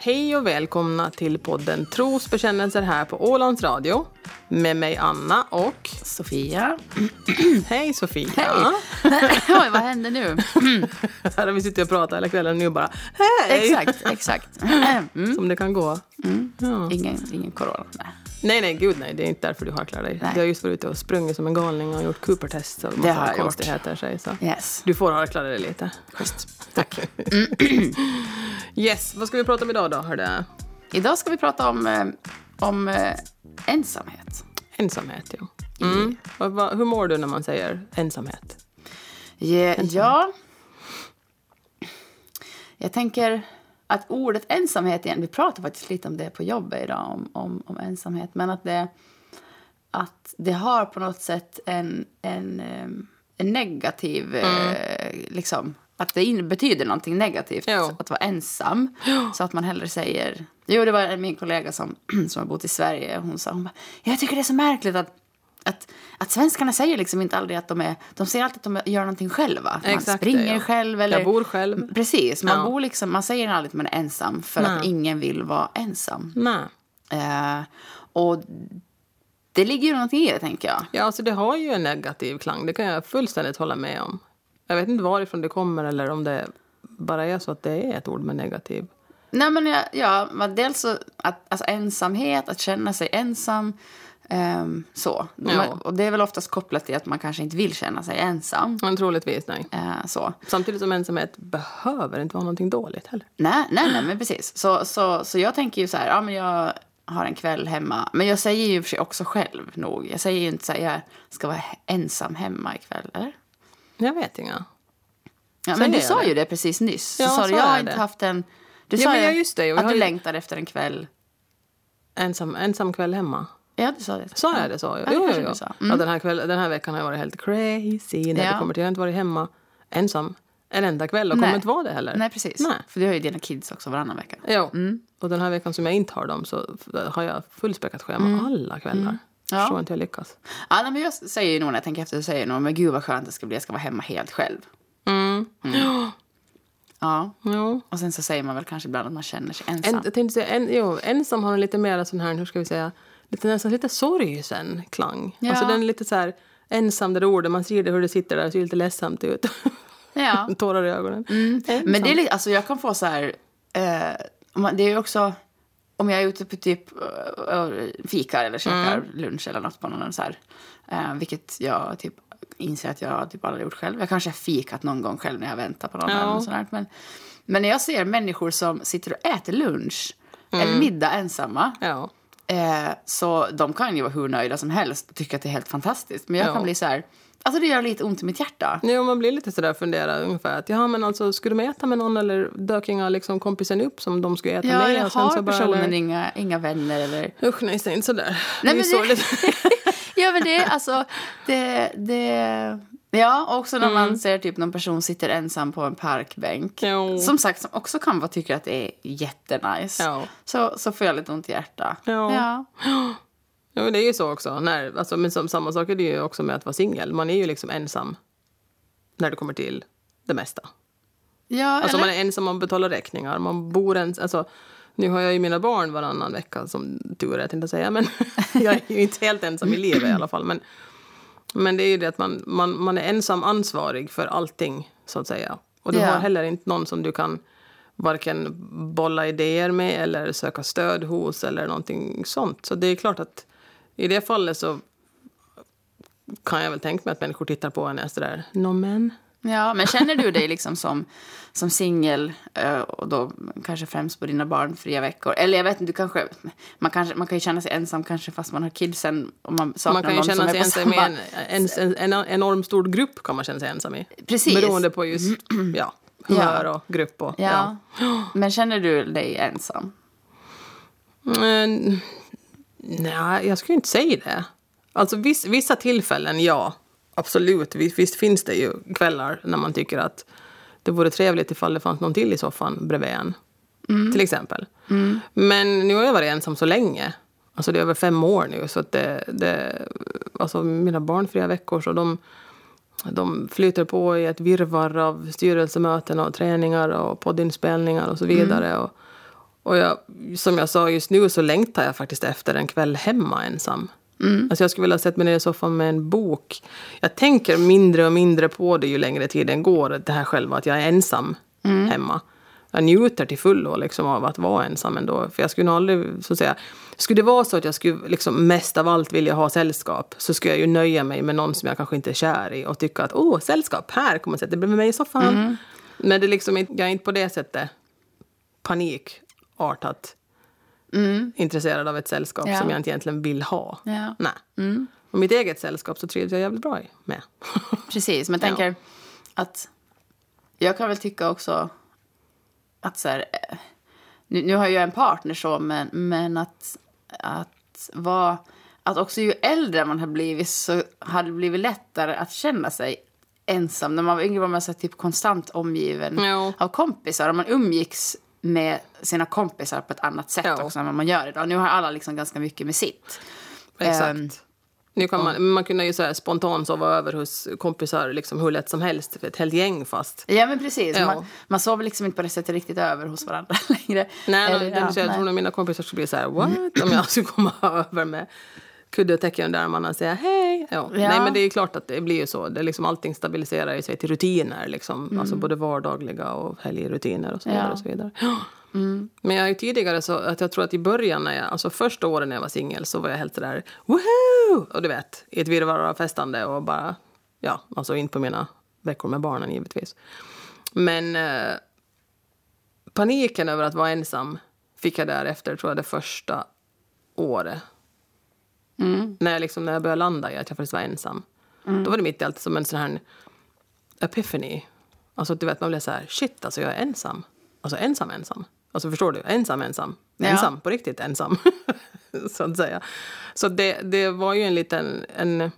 Hej och välkomna till podden Trosbekännelser här på Ålands Radio. Med mig Anna och Sofia. Hej Sofia. Hej. Oj, vad händer nu? Här har vi suttit och pratat hela kvällen och nu bara hej. Exakt, exakt. Mm. Som det kan gå. Ja. Ingen, ingen corona. Nej. Nej, nej, gud nej. Det är inte därför du harklar dig. Nej. Du har just varit ute och sprungit som en galning och gjort Cooper-test och Det har konstigheter. Sig, så. Yes. Du får harkla dig lite. Schysst. Tack. Yes, vad ska vi prata om idag då? Hörde? Idag ska vi prata om, eh, om eh, ensamhet. Ensamhet, ja. Mm. Vad- hur mår du när man säger ensamhet? Ja, ja, jag tänker att ordet ensamhet igen, vi pratade faktiskt lite om det på jobbet idag, om, om, om ensamhet, men att det, att det har på något sätt en, en, eh, en negativ, eh, liksom, att det in, betyder någonting negativt Jo. att vara ensam. Så att man hellre säger, jo det var min kollega som, som har bott i Sverige, hon sa, hon bara, jag tycker det är så märkligt att att, att svenskarna säger liksom inte aldrig att de är... De säger alltid att de gör någonting själva. Att Man Exakt, springer ja. själv eller... Jag bor själv. Precis. Man, Ja. bor liksom, man säger aldrig att man är ensam för att Nej. ingen vill vara ensam. Nej. Eh, och det ligger ju någonting i det, tänker jag. Ja, alltså det har ju en negativ klang. Det kan jag fullständigt hålla med om. Jag vet inte varifrån det kommer eller om det bara är så att det är ett ord med negativ. Nej, men ja, ja dels så att, alltså ensamhet, att känna sig ensam. Ehm, så. Ja. Och det är väl oftast kopplat till att man kanske inte vill känna sig ensam. Men troligtvis nej. Eh, så. Samtidigt som ensamhet behöver inte vara någonting dåligt heller. Nej, nej, nej, men precis. Så, så, så jag tänker ju så här, ja men jag har en kväll hemma. Men jag säger ju för sig också själv nog. Jag säger ju inte så här, jag ska vara ensam hemma ikväll, eller? Jag vet inga. Ja, men du sa det? ju det precis nyss. Ja, så sa du, jag har inte haft en... Du Ja, sa ju just det, att du längtar efter en kväll. Ensam, ensam kväll hemma. Ja, du sa det. Sa jag det så? Ja, jo, jo, jo. sa. Ja, Mm. den, här kväll, den här veckan har jag varit helt crazy när Ja. det kommer till. Jag har inte varit hemma ensam en enda kväll och Nej. kommer inte vara det heller. Nej, precis. Nej. För du har ju dina kids också varannan vecka. Jo. Mm. Och den här veckan som jag inte har dem så har jag fullspäckat schema alla kvällar. Mm. Ja. Förstår inte hur jag lyckas. Ja, men jag säger ju nog när jag tänker efter, så säger jag nog, men gud vad skönt det ska bli, jag ska vara hemma helt själv. Mm. Ja, Jo. och sen så säger man väl kanske ibland att man känner sig En, ensam. jag tänkte säga, en, jo, ensam har en lite mer sån här, hur ska vi säga, lite, nästan lite sorgsen klang. Ja. Alltså den är lite så här ensam det där ordet, man ser det hur det sitter där, ser lite ledsamt ut. Ja. Tårar i ögonen. Ensam. Men det är lite, alltså jag kan få så här, eh, det är ju också, om jag är ute på typ eh, fikar eller käkar lunch eller något på någon så här, eh, vilket jag typ inser att jag typ aldrig gjort själv. Jag kanske har fikat någon gång själv när jag väntar på någon. Ja. Eller något sånt där. men, men när jag ser människor som sitter och äter lunch eller middag ensamma, Ja. Eh, så de kan ju vara hur nöjda som helst och tycka att det är helt fantastiskt. Men jag Ja. kan bli så här, alltså det gör lite ont i mitt hjärta. Jo, man blir lite sådär fundera ungefär att ja men alltså skulle de äta med någon eller dök inga liksom kompisen upp som de skulle äta Ja, med? jag och sen har personen eller- inga, inga vänner eller... Usch nej, säg inte sådär. Nej, det är men så det- lite... Ja, men det är alltså, det, det... Ja, också när Mm. man ser typ någon person sitter ensam på en parkbänk. Jo. Som sagt, som också kan vara tycker att det är jättenice. Så, så får jag lite ont i hjärta. Ja. ja. Men det är ju så också. När, alltså, men som, samma sak är det ju också med att vara singel. Man är ju liksom ensam när det kommer till det mesta. Ja, Alltså eller? man är ensam, man betalar räkningar, man bor ens... Alltså, nu har jag ju mina barn varannan vecka som tur är, tänkte jag säga. Men jag är ju inte helt ensam i livet i alla fall. Men, men det är ju det att man, man, man är ensam ansvarig för allting, så att säga. Och du Ja. har heller inte någon som du kan varken bolla idéer med eller söka stöd hos eller någonting sånt. Så det är klart att i det fallet så kan jag väl tänka mig att människor tittar på en sådär, no men. Ja, men känner du dig liksom som, som singel eh, och då kanske främst på dina barnfria veckor? Eller jag vet inte, du kanske, man, kanske, man kan ju känna sig ensam kanske fast man har kidsen och man saknar Man kan ju någon känna som sig är på ensam samma... i en, en, en, en enorm stor grupp kan man känna sig ensam i. Precis. Beroende på just ja, humör och grupp. Och, Ja. Men känner du dig ensam? Men, nej, jag skulle inte säga det. Alltså viss, vissa tillfällen, ja. Absolut. Visst, finns det ju kvällar när man tycker att det vore trevligt ifall det fanns någon till i soffan bredvid en. Till exempel. Men nu har jag varit ensam så länge. Alltså det är över fem år nu. Så att det, det, alltså mina barnfria veckor så de, de flyter på i ett virrvarr av styrelsemöten och träningar och poddinspelningar och så vidare. Och, Och jag, som jag sa just nu så längtar jag faktiskt efter en kväll hemma ensam. Mm. Alltså jag skulle vilja sätta mig ner i soffan med en bok. Jag tänker mindre och mindre på det ju längre tiden går. Det här själva att jag är ensam Mm. hemma. Jag njuter till fullo liksom av att vara ensam ändå. För jag skulle nog aldrig, så att säga, skulle det vara så att jag skulle liksom mest av allt vilja ha sällskap så skulle jag ju nöja mig med någon som jag kanske inte är kär i och tycka att åh, sällskap, här kommer sätta bredvid mig i soffan. Mm. Men det liksom jag är inte på det sättet panikartat intresserad av ett sällskap Mm. Ja. som jag inte egentligen vill ha. Ja. Mm. Nej. Och mitt eget sällskap så trivs jag jävligt bra med. Precis, men jag Ja. tänker att jag kan väl tycka också att så här, eh, nu, nu har jag en partner så, men, men att, att vara, att också ju äldre man har blivit så har det blivit lättare att känna sig ensam. När man var yngre var man så här, typ konstant omgiven Ja. av kompisar och man umgicks med sina kompisar på ett annat sätt Ja. också än vad man gör idag. Nu har alla liksom ganska mycket med sitt. Exakt. Ehm, nu kan man, man kunde ju så här spontant sova över hos kompisar liksom hur lätt som helst, ett helt gäng fast. Ja men precis. Ja. Man, man sover liksom inte på det sättet riktigt över hos varandra längre. Nej, Eller, nej, ja, jag nej. tror nog mina kompisar skulle bli så här, what? Om jag skulle komma över med kudde och täcke under armarna och säga hej. Ja. Nej, men det är ju klart att det blir ju så. Det liksom, allting stabiliserar ju sig till rutiner, liksom. alltså både vardagliga och helgrutiner och så vidare. Ja. Och så vidare. Men jag tidigare så att jag tror att i början, när jag, alltså första åren när jag var singel så var jag helt sådär woho! Och du vet, i ett virrvarr av festande och bara, ja, alltså in på mina veckor med barnen givetvis. Men eh, paniken över att vara ensam fick jag därefter, tror jag, det första året. När, jag liksom, när jag började landa jag faktiskt var ensam. Då var det mitt i allt som en sån här epiphany. Alltså du vet, man blev så här, shit, alltså jag är ensam. Alltså ensam, ensam. Alltså förstår du? Ensam, ensam. Ja. Ensam, på riktigt ensam. så att säga. Så det, det var ju en liten, en,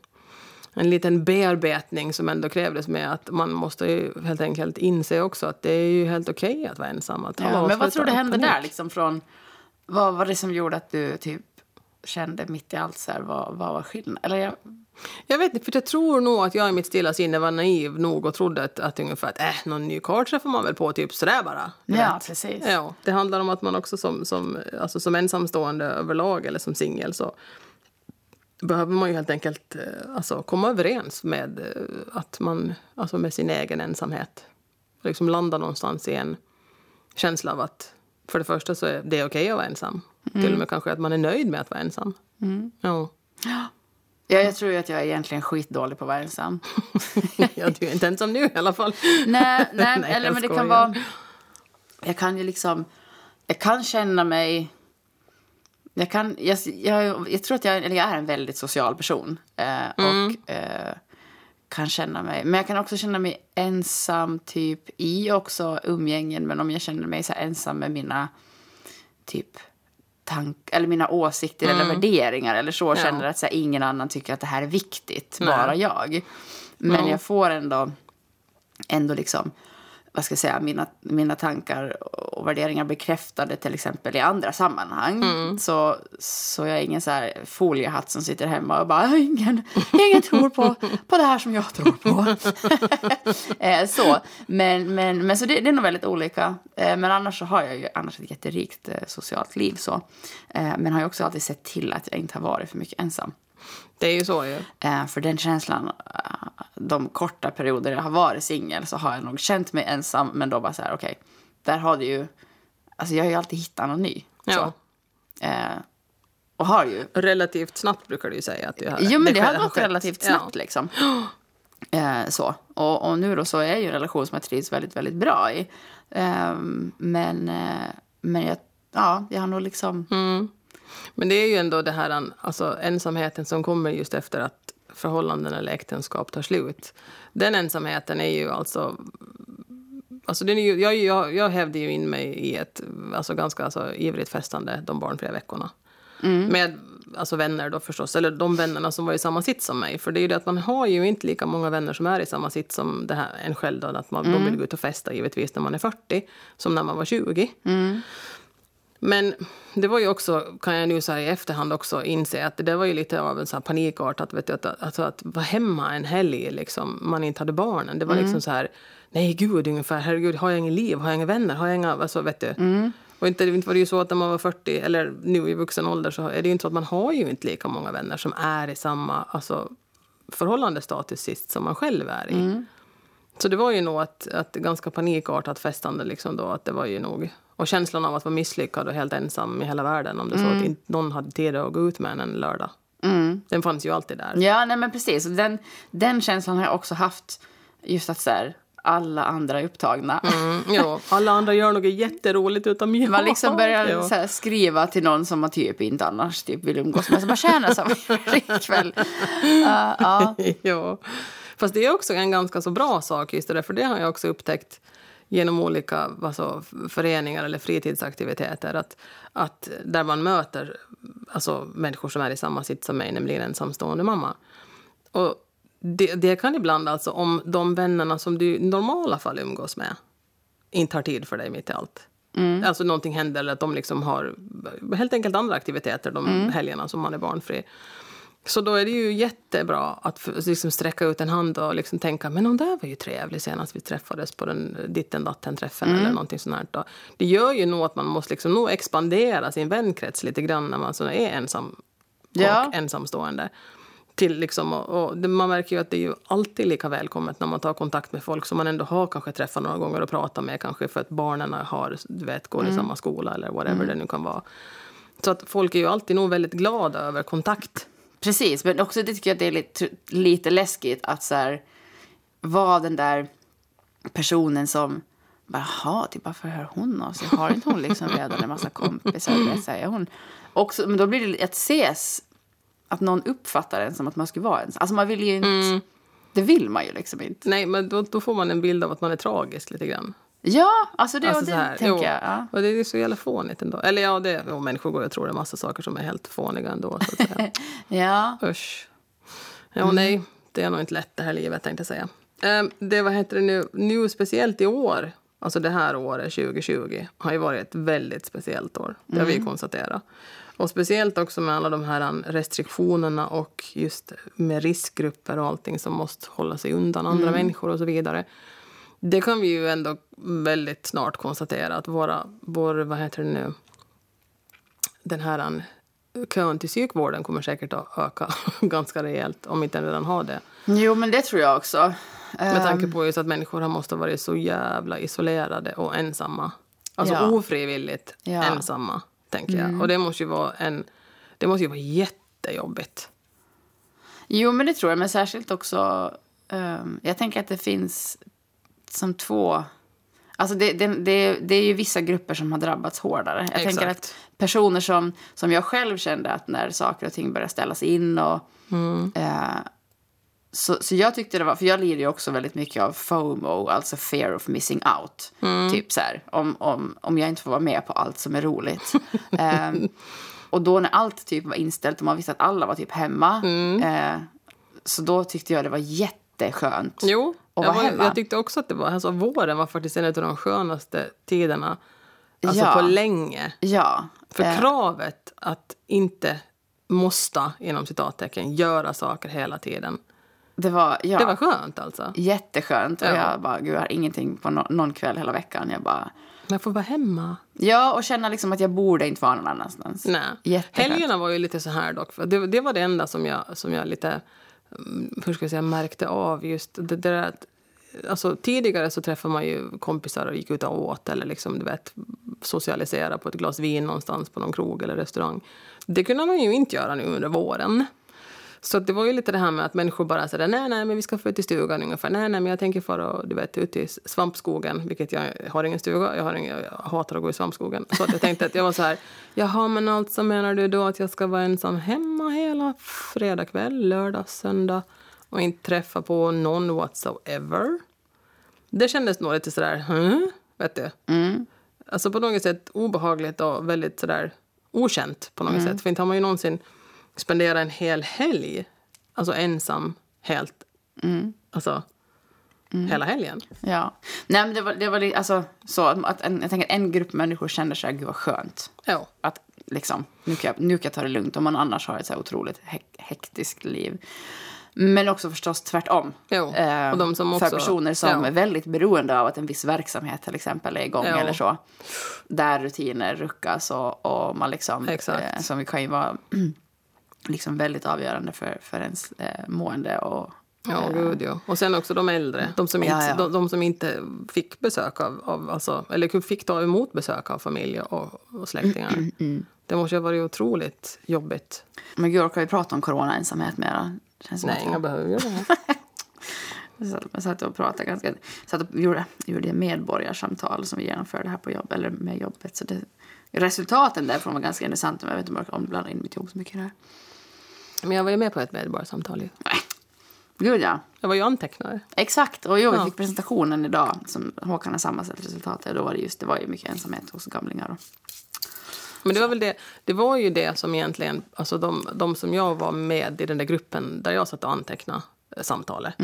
en liten bearbetning som ändå krävdes med att man måste ju helt enkelt inse också att det är ju helt okej att vara ensam. Att, Ja, men vad tror du hände där liksom från... Vad var det som gjorde att du typ kände mitt i allt så här, vad, vad var skillnaden? Eller jag, Jag vet inte, för jag tror nog att jag i mitt stilla sinne var naiv nog och trodde att, att ungefär att äh, någon ny karl träffar man väl på typ sådär bara. Ja, vet. precis. Ja, det handlar om att man också som, som, alltså som ensamstående överlag eller som singel så behöver man ju helt enkelt eh, alltså, komma överens med eh, att man, alltså med sin egen ensamhet. Liksom landa någonstans i en känsla av att för det första så är det okej att vara ensam. Till och med kanske att man är nöjd med att vara ensam. Ja. ja, jag tror att jag är egentligen skitdålig på att vara ensam. ja, du är inte ensam nu i alla fall. nej, nej, Nej, eller men det kan vara... Jag kan ju liksom... Jag kan känna mig... Jag, kan, jag, jag, jag tror att jag, eller jag är en väldigt social person. Eh, Och eh, kan känna mig... Men jag kan också känna mig ensam typ i också umgängen. Men om jag känner mig så ensam med mina typ tank, eller mina åsikter eller värderingar eller så. Mm. Ja. Känner att så här, ingen annan tycker att det här är viktigt, Nej. bara jag. Men Ja. jag får ändå, ändå liksom, vad ska jag säga, mina, mina tankar och värderingar bekräftade till exempel i andra sammanhang. Mm. Så, så jag är ingen så här foliehatt som sitter hemma och bara ingen, ingen tror på, på det här som jag tror på. eh, så. Men, men, men så det, det är nog väldigt olika. Eh, men annars så har jag ju annars ett jätterikt eh, socialt liv så. Men har ju också alltid sett till att jag inte har varit för mycket ensam. Det är ju så ju. Eh, för den känslan, eh, de korta perioder jag har varit singel så har jag nog känt mig ensam. Men då bara så här, okej, där har du ju, alltså jag har ju alltid hittat någon ny. Ja. Så. Eh, och har ju, Relativt snabbt brukar du ju säga att du har, jo men det har skett- gått skett. relativt Ja. snabbt liksom. Eh, så. Och, och nu då så är jag ju en relation som jag trivs väldigt, väldigt bra i. Eh, men, eh, men jag, ja, jag har nog liksom, Mm. Men det är ju ändå det här alltså, ensamheten som kommer just efter att förhållanden eller äktenskap tar slut. Den ensamheten är ju alltså... alltså den är ju, jag, jag, jag hävde ju in mig i ett alltså, ganska alltså, ivrigt festande de barnfria veckorna. Med alltså, vänner då förstås, eller de vännerna som var i samma sitt som mig. För det är ju det att man har ju inte lika många vänner som är i samma sitt som det här, en själv. Då, att man, De vill gå ut och festa givetvis när man är 40, som när man var 20. Men det var ju också, kan jag nu säga i efterhand också inse att det var ju lite av en sån här panikartat, vet du, att, alltså att vara hemma en helg, liksom, man inte hade barnen. Det var liksom så här, nej gud ungefär, herregud, har jag inget liv, har jag inga vänner, har jag inga, alltså vet du. Och inte, inte var det ju så att när man var 40 eller nu i vuxen ålder så är det ju inte så att man har ju inte lika många vänner som är i samma alltså, förhållandestatus sist som man själv är i. Så det var ju nog ett, ett ganska panikartat festande liksom då att det var ju nog och känslan av att vara misslyckad och helt ensam i hela världen om det så att inte någon hade tid att gå ut med en en lördag. Den fanns ju alltid där. Ja, nej men precis. Den, den känslan har jag också haft. Just att så här, alla andra är upptagna. Mm, ja, alla andra gör något jätteroligt utom jag. Man liksom börjar Ja. så här, skriva till någon som man typ inte annars typ vill umgås med. Så bara tjena, så ikväll. Uh, ja. ja. Fast det är också en ganska så bra sak, just det där, för det har jag också upptäckt genom olika alltså, föreningar eller fritidsaktiviteter. Att, att där man möter alltså, människor som är i samma sitt som mig, nämligen ensamstående mamma. Och det, det kan ibland, alltså, om de vännerna som du i normala fall umgås med inte har tid för dig mitt i allt. Alltså någonting händer eller att de liksom har helt enkelt andra aktiviteter de helgerna som man är barnfri. Så då är det ju jättebra att liksom sträcka ut en hand och liksom tänka men hon där var ju trevlig senast vi träffades på den ditten datten träffen eller någonting sånt här. Det gör ju nog att man måste liksom nog expandera sin vänkrets lite grann när man så är ensam Ja. och ensamstående. Till liksom, och, och det, man märker ju att det är ju alltid lika välkommet när man tar kontakt med folk som man ändå har kanske träffat några gånger och pratat med kanske för att barnen har, du vet, går i samma skola eller whatever det nu kan vara. Så att folk är ju alltid nog väldigt glada över kontakt. Precis, men också det tycker jag det är lite, lite läskigt att så här, vara den där personen som bara, jaha, typ, varför hör hon av sig? Har inte hon liksom redan en massa kompisar? Vet, så här, hon... Också, men då blir det att ses, att någon uppfattar en som att man skulle vara en. Alltså man vill ju inte, det vill man ju liksom inte. Nej, men då, då får man en bild av att man är tragisk lite grann. Ja, alltså det, Alltså och så det här, tänker jag. Ja. Och det är så jävla fånigt ändå. Eller ja, det, jo, människor går och tror det är massa saker som är helt fåniga ändå. Så ja. Usch. Ja, nej, det är nog inte lätt det här livet tänkte jag säga. Ehm, det, vad heter det nu, nu speciellt i år, alltså det här året 2020, har ju varit ett väldigt speciellt år. Det har vi ju konstaterat. Och speciellt också med alla de här restriktionerna och just med riskgrupper och allting som måste hålla sig undan andra människor och så vidare. Det kan vi ju ändå väldigt snart konstatera att våra, vår, vad heter det nu, den här kön till psykvården kommer säkert att öka ganska rejält, om inte den redan har det. Jo, men det tror jag också. Med tanke på just att människor har måste varit så jävla isolerade och ensamma. Alltså Ja. ofrivilligt Ja. Mm. ensamma, tänker jag. Och det måste ju vara en... Det måste ju vara jättejobbigt. Jo, men det tror jag. Men särskilt också... ehm, jag tänker att det finns som två... Alltså det, det, det, det är ju vissa grupper som har drabbats hårdare. Jag tänker Exakt. att personer som, som jag själv kände att när saker och ting började ställas in och... eh, så, så jag tyckte det var, för jag lider ju också väldigt mycket av FOMO, alltså fear of missing out. Typ så här, om, om, om jag inte får vara med på allt som är roligt. Ehm, och då när allt typ var inställt och man visste att alla var typ hemma. Eh, så då tyckte jag det var jätteskönt. Jo, Och jag, vara var, hemma. jag tyckte också att det var... Alltså, våren var faktiskt en av de skönaste tiderna alltså Ja. på länge. Ja. För eh, kravet att inte måste, inom citattecken, göra saker hela tiden. det var, ja, Det var skönt alltså. jätteskönt. Och Ja. jag bara, gud jag har ingenting på no- någon kväll hela veckan. Jag bara, Men jag får vara hemma. ja och känna liksom att jag borde inte vara någon annanstans. Nej. Helgerna var ju lite så här dock. För det, det var det enda som jag, som jag lite Mm, hur ska jag säga, märkte av. just det, det där att, alltså, Tidigare så träffade man ju kompisar och gick ut och åt eller liksom, du vet, socialisera på ett glas vin någonstans på någon krog eller restaurang. Det kunde man ju inte göra nu under våren. Så det var ju lite det här med att människor bara sa nej, nej, men vi ska få ut i stugan ungefär. Nej, nej, men jag tänker fara du vet, ut i svampskogen, vilket jag har ingen stuga. Jag, har ingen, jag hatar att gå i svampskogen. Så jag tänkte att jag var så här, jaha, men alltså menar du då att jag ska vara ensam hemma hela fredag kväll, lördag, söndag och inte träffa på någon whatsoever? Det kändes nog lite sådär, hm? vet du? Alltså på något sätt obehagligt och väldigt sådär okänt på något sätt. För inte har man ju någonsin spenderat en hel helg, alltså ensam, helt, alltså hela helgen. Ja. Nej, men det var, det var alltså, så att en, jag tänker en grupp människor känner så här, gud vad skönt. Ja. Att liksom, nu kan, jag, nu kan jag ta det lugnt om man annars har ett så här otroligt hek- hektiskt liv. Men också förstås tvärtom. Jo, Eh, och de som För också- personer som ja. är väldigt beroende av att en viss verksamhet till exempel är igång Ja. eller så. Där rutiner ruckas och, och man liksom... Eh, som kan ju vara liksom väldigt avgörande för, för ens eh, mående och... Ja, gud ja. Och sen också de äldre. De som inte, Ja, ja. De, de som inte fick besök av, av alltså, eller fick ta emot besök av familj och, och släktingar. Mm, Det måste ju ha varit otroligt jobbigt. Men gud, orkar vi prata om coronaensamhet mera? Känns Nej, inga behöver göra det. Jag satt, och pratade ganska... Satt och gjorde, gjorde medborgarsamtal som vi genomförde här på jobb, eller med jobbet. Så det, resultaten därifrån var ganska intressanta, men jag vet inte om jag blandar in mitt jobb så mycket här. Men jag var ju med på ett medborgarsamtal. ju. Gud ja. Jag var ju antecknare. Exakt. Och jo, vi fick presentationen idag som Håkan har sammanställt resultatet. Då var det just, det var ju mycket ensamhet hos gamlingar. Och, Men det var väl det, det var ju det som egentligen, alltså de, de som jag var med i den där gruppen där jag satt och antecknade eh, samtalet.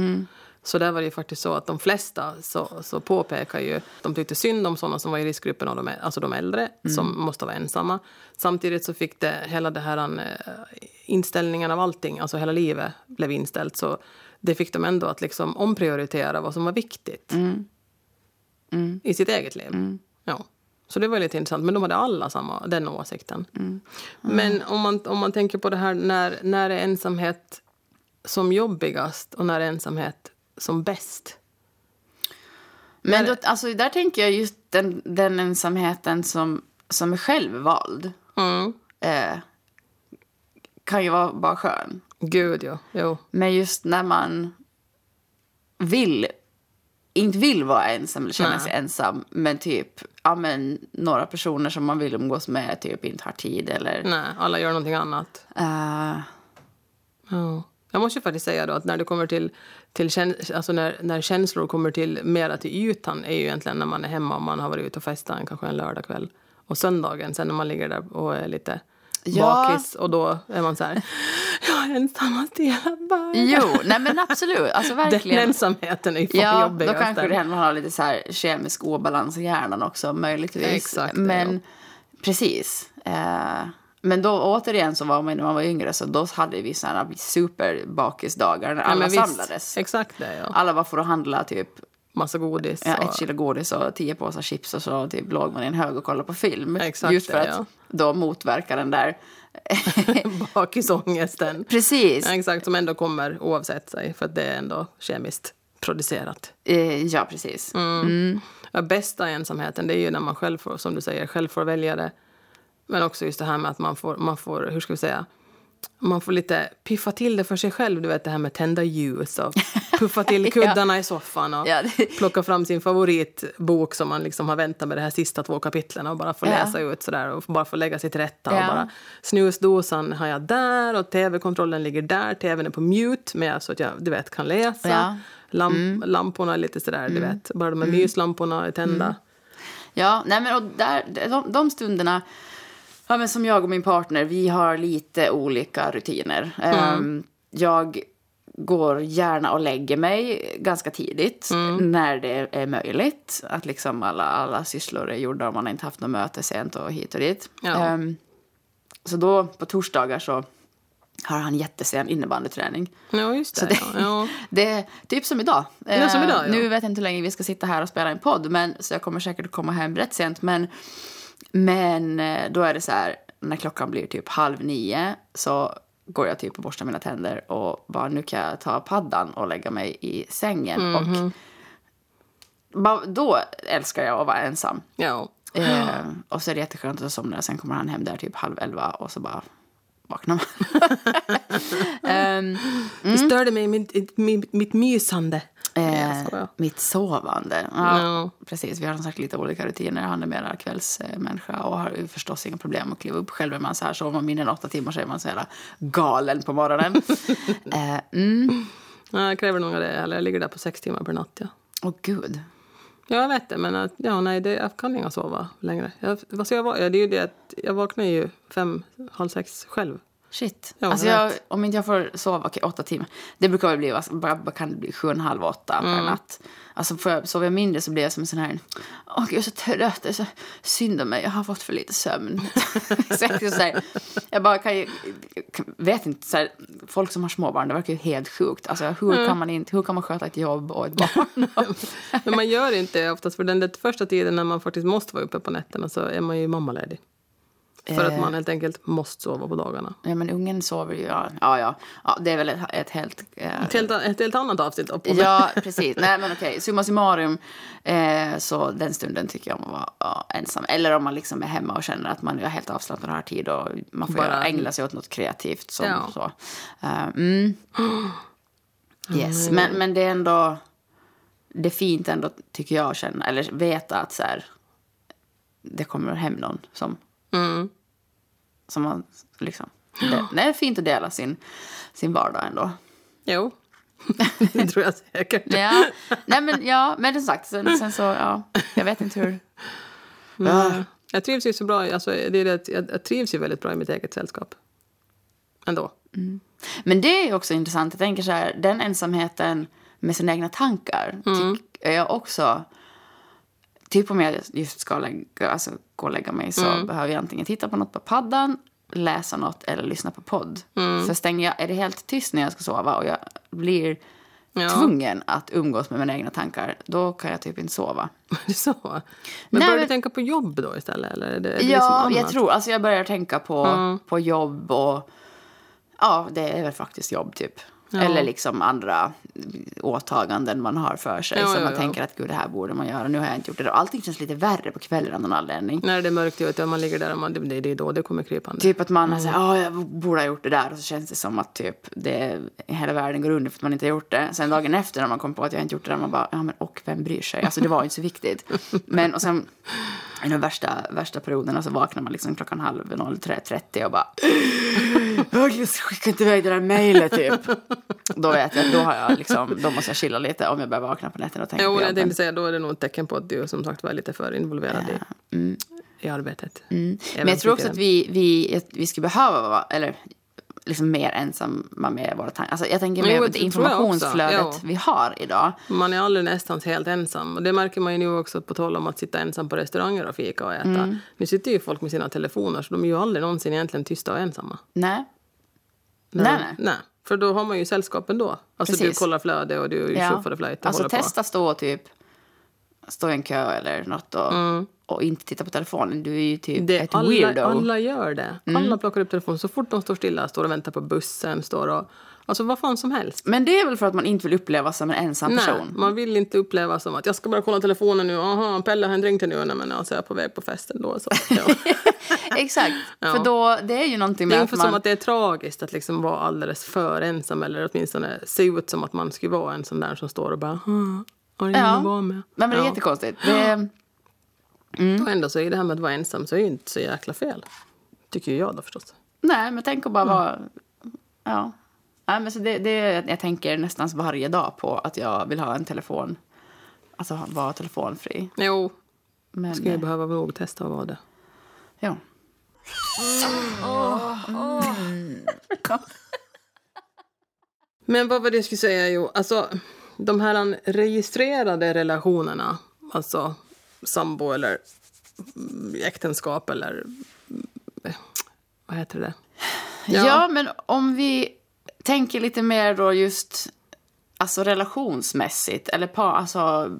Så där var det ju faktiskt så att de flesta så, så påpekar ju, de tyckte synd om sådana som var i riskgruppen, och de, alltså de äldre som måste vara ensamma. Samtidigt så fick det hela det här eh, inställningen av allting, alltså hela livet blev inställt. Så det fick de ändå att liksom omprioritera vad som var viktigt i sitt eget liv. Ja. Så det var lite intressant. Men de hade alla samma, den åsikten. Men om man, om man tänker på det här när, när är ensamhet som jobbigast och när är ensamhet som bäst? men då, alltså, där tänker jag just den, den ensamheten som, som är självvald. Mm. Eh, kan ju vara bara skön. Gud, ja. Jo. Men just när man vill, inte vill vara ensam eller känna Nej. sig ensam, men typ ja, men, några personer som man vill umgås med typ inte har tid eller... Nej, alla gör någonting annat. eh, Ja. Jag måste ju faktiskt säga då att när det kommer till, till käns- alltså när, när känslor kommer till mera till ytan är ju egentligen när man är hemma och man har varit ute och festat kanske en lördagkväll. Och söndagen sen när man ligger där och är lite Ja. bakis och då är man så här, jag är i hela världen. jo, nej men absolut. Alltså Den verkligen. ensamheten är ju Ja, jobbig. då kanske det händer man har lite så här kemisk obalans i hjärnan också, möjligtvis. Exakt, men ja. precis. Eh, men då återigen så var man när man var yngre så då hade vi sådana superbakisdagar när alla samlades. Exakt det, ja. Alla var för att handla typ Massa godis. ja, ett kilo godis och tio påsar chips och så typ låg man i en hög och kollade på film. Exakt Just för att ja. då motverka den där... bakisångesten. Precis. Ja, exakt, som ändå kommer oavsett sig för att det är ändå kemiskt producerat. Eh, ja, precis. Mm. Ja, bästa ensamheten det är ju när man själv får, som du säger, själv får välja det. Men också just det här med att man får, man får hur ska vi säga, man får lite piffa till det för sig själv. Du vet det här med tända ljus och puffa till kuddarna i soffan och Ja, plocka fram sin favoritbok som man liksom har väntat med de här sista två kapitlen och bara få Ja. läsa ut sådär och bara få lägga sig till rätta. Ja. Och bara, snusdosan har jag där och tv-kontrollen ligger där. Tvn är på mute med så att jag du vet, kan läsa. Ja. Lamp, Lamporna är lite sådär, du vet. Bara de här myslamporna är tända. Ja, nej men och där, de, de stunderna, ja, men som jag och min partner, vi har lite olika rutiner. Ehm, jag går gärna och lägger mig ganska tidigt när det är möjligt. Att liksom alla, alla sysslor är gjorda och man inte haft något möte sent och hit och dit. Ja. Ehm, så då på torsdagar så har han jättesen innebandyträning. Ja, just det. Det, ja. Det är typ som idag. Ja, som idag, ja. Nu vet jag inte hur länge vi ska sitta här och spela en podd, men, så jag kommer säkert att komma hem rätt sent. Men, men eh, då är det så här, när klockan blir typ halv nio så går jag typ och borstar mina tänder och bara nu kan jag ta paddan och lägga mig i sängen. Mhm. Och bara, då älskar jag att vara ensam. ja. Eh, och så är det jätteskönt att somna. Sen kommer han hem där typ halv elva och så bara vaknar man. Ehm, Det störde mig mitt, mitt, mitt mysande. Eh, mitt sovande. Ja, Ja. Precis, vi har som sagt lite olika rutiner. Han är mer kvällsmänniska och har förstås inga problem att kliva upp. Själv är man så här, sover man mindre än åtta timmar så är man så jävla galen på morgonen. eh, mm. Ja, jag kräver nog det. Eller jag ligger där på sex timmar per natt. Ja, Åh gud. ja jag vet det. Men att, ja, nej, det, jag kan inte sova längre. Jag, ska jag, det är ju det att jag vaknar ju fem, halv sex själv. Shit. Ja, alltså jag, om inte jag får sova okej, åtta timmar. Det brukar väl bli, alltså, bara, bara kan det bli sju och en halv, åtta per Mm. natt. Alltså får jag, sover jag mindre så blir jag som en sån här, åh gud, jag är så trött, det är så synd om mig, jag har fått för lite sömn. så här, jag bara kan ju, vet inte, så här, folk som har småbarn, det verkar ju helt sjukt. Alltså hur, Mm. kan man inte, hur kan man sköta ett jobb och ett barn? Men man gör inte det oftast för den där första tiden när man faktiskt måste vara uppe på nätterna så är man ju mammaledig. För att Eh. man helt enkelt måste sova på dagarna. ja men ungen sover ju, ja, ja, ja, ja det är väl ett, ett helt... eh, Ett helt, ett helt annat avsnitt. På Ja, precis. Nej, men okej. Summa summarum, eh, så den stunden tycker jag om att vara ja, ensam. Eller om man liksom är hemma och känner att man är helt avslappnad och har tid och man får Bara- ägna sig åt något kreativt. Som, Ja. så. Eh, mm. Yes, men, men det är ändå... Det är fint ändå, tycker jag, att känna, eller veta att så här, det kommer hem någon som, Mm. som man liksom... Det, det är fint att dela sin, sin vardag ändå. Jo, det tror jag säkert. Ja, nej men ja, men som sagt, sen, sen så, ja, jag vet inte hur. Ja. Jag trivs ju så bra, alltså, det är det, jag, jag trivs ju väldigt bra i mitt eget sällskap. Ändå. Men det är också intressant, jag tänker så här, den ensamheten med sina egna tankar tycker jag också, typ om jag just ska lägga, alltså, gå och lägga mig så behöver jag antingen titta på något på paddan, läsa något eller lyssna på podd. För stänger jag, är det helt tyst när jag ska sova och jag blir Ja. tvungen att umgås med mina egna tankar, då kan jag typ inte sova. Så? Men Nej, börjar du men- tänka på jobb då istället? Eller är det, är det liksom Ja, annat? jag tror, alltså jag börjar tänka på, på jobb och ja, det är väl faktiskt jobb typ. Ja. Eller liksom andra åtaganden man har för sig. Ja, som ja, man tänker att gud, det här borde man göra. Nu har jag inte gjort det. Allting känns lite värre på kvällen av någon anledning. När det är mörkt ute och man ligger där och man, det, det är då det kommer krypande. Typ att man säger, ja, jag borde ha gjort det där. Och så känns det som att typ det, hela världen går under för att man inte har gjort det. Sen dagen efter när man kom på att jag inte gjort det där, man bara, ja men och vem bryr sig? Alltså det var inte så viktigt. Men och sen i de värsta, värsta perioderna så vaknar man liksom klockan halv 03.30 och bara, jag skickar inte iväg det där mejlet typ. Då vet jag då har jag liksom, då måste jag chilla lite om jag börjar vakna på nätterna och tänka Jo, på jobben. tänkte säga, då är det nog ett tecken på att du som sagt var lite för involverad i, i arbetet. Mm. Men jag tror också att vi, vi, att vi skulle behöva vara, eller liksom mer ensamma med våra tankar. Alltså jag tänker Jo, mer på det informationsflödet Ja. vi har idag. Man är aldrig nästan helt ensam. Och det märker man ju nu också på tal om att sitta ensam på restauranger och fika och äta. Mm. Nu sitter ju folk med sina telefoner så de är ju aldrig någonsin egentligen tysta och ensamma. Nej. Nej, nej. nej. För då har man ju sällskap ändå. Alltså du Precis. kollar flöde och du Ja. tjoffar och flöjt och Alltså på. testa stå typ stå i en kö eller något och, och inte titta på telefonen. Du är ju typ Mm. Det, ett alla, weirdo. alla gör det. Mm. Alla plockar upp telefonen så fort de står stilla, står och väntar på bussen, står och... Alltså vad fan som helst. Men det är väl för att man inte vill upplevas som en ensam Nej, person. man vill inte uppleva som att jag ska bara kolla telefonen nu. Aha, Pelle har en drink till nu. Nej, men alltså, jag är på väg på festen då. Så, ja. Exakt. Ja. För då, det är ju någonting Det med är att man... som att det är tragiskt att liksom vara alldeles för ensam eller åtminstone se ut som att man skulle vara en sån där som står och bara "Ah, har ingen Ja. att vara med. Nej, men det är Ja. jättekonstigt. Det, Och ändå så är det här med att vara ensam så är det ju inte så jäkla fel. Tycker ju jag då förstås. nej, men tänk att bara vara... Ja. Nej, men så det, det, jag tänker nästan varje dag på att jag vill ha en telefon. Alltså vara telefonfri. Jo, Men, skulle jag eh, behöva nog testa att vara det. ja. Men vad var det jag skulle säga? Jo, alltså de här registrerade relationerna, alltså sambo eller mm, äktenskap eller mm, vad heter det? Ja. men om vi tänker lite mer då just alltså relationsmässigt eller på, alltså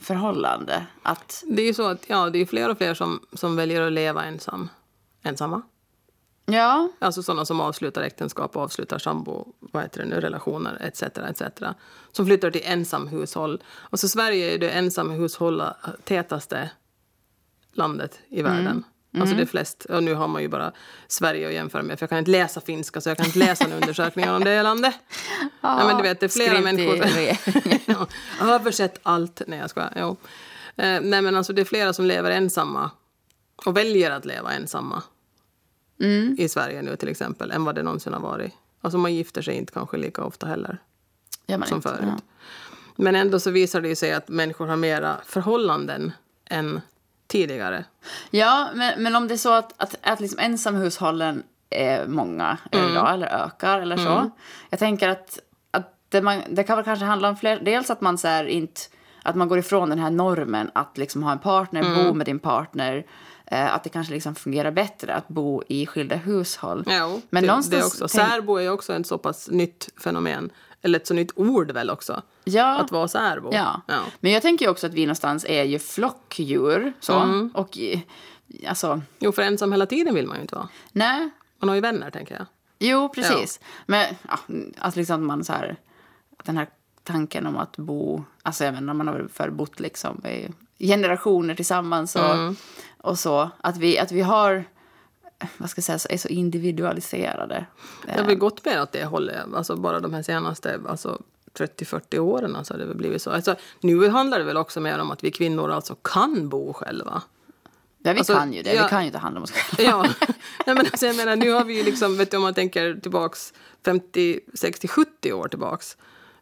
förhållande. Att, Det är ju så att ja, det är fler och fler som, som väljer att leva ensam, ensamma. ja, Alltså sådana som avslutar äktenskap, avslutar sambo, vad heter det nu, relationer etc. etc. Som flyttar till ensamhushåll. Och så Sverige är det ensamhushåll tätaste landet i världen. Alltså det är flest, och nu har man ju bara Sverige att jämföra med för jag kan inte läsa finska så jag kan inte läsa några undersökningar om det landet. Nej, men du vet, det är flera människor. ja, översätt allt. Nej, jag skojar. Jo. Eh, nej, men alltså det är flera som lever ensamma och väljer att leva ensamma i Sverige nu till exempel än vad det någonsin har varit. Alltså man gifter sig inte kanske lika ofta heller som inte. förut. Men ändå så visar det ju sig att människor har mera förhållanden än tidigare. Ja, men, men om det är så att, att, att liksom ensamhushållen är många idag, eller ökar eller så. Jag tänker att, att det, man, det kan väl kanske handla om fler, dels att man så inte, att man går ifrån den här normen att liksom ha en partner, bo med din partner, att det kanske liksom fungerar bättre att bo i skilda hushåll. Ja, Men det, någonstans det är också. Särbo är också ett så pass nytt fenomen. Eller ett så nytt ord väl också. Ja. Att vara särbo. Ja. ja. men jag tänker också att vi någonstans är ju flockdjur. Så. Mm. Och eh, alltså, Jo, för ensam hela tiden vill man ju inte vara. nej. Man har ju vänner, tänker jag. Jo, precis. Men ja, att liksom man så här, den här tanken om att bo, alltså jag menar, man har väl förbott liksom generationer tillsammans och, Mm. och så. Att vi, att vi har, vad ska jag säga, så- är så individualiserade. Det har väl gått mer åt det hållet. Alltså bara de här senaste alltså 30-40 åren alltså, har det väl blivit så. Alltså, nu handlar det väl också mer om att vi kvinnor alltså kan bo själva. Ja, vi Alltså, kan ju det. ja. Vi kan ju ta hand om oss själva. Ja, Nej, men alltså, jag menar, nu har vi ju liksom, vet du, om man tänker tillbaks 50, 60, 70 år tillbaks.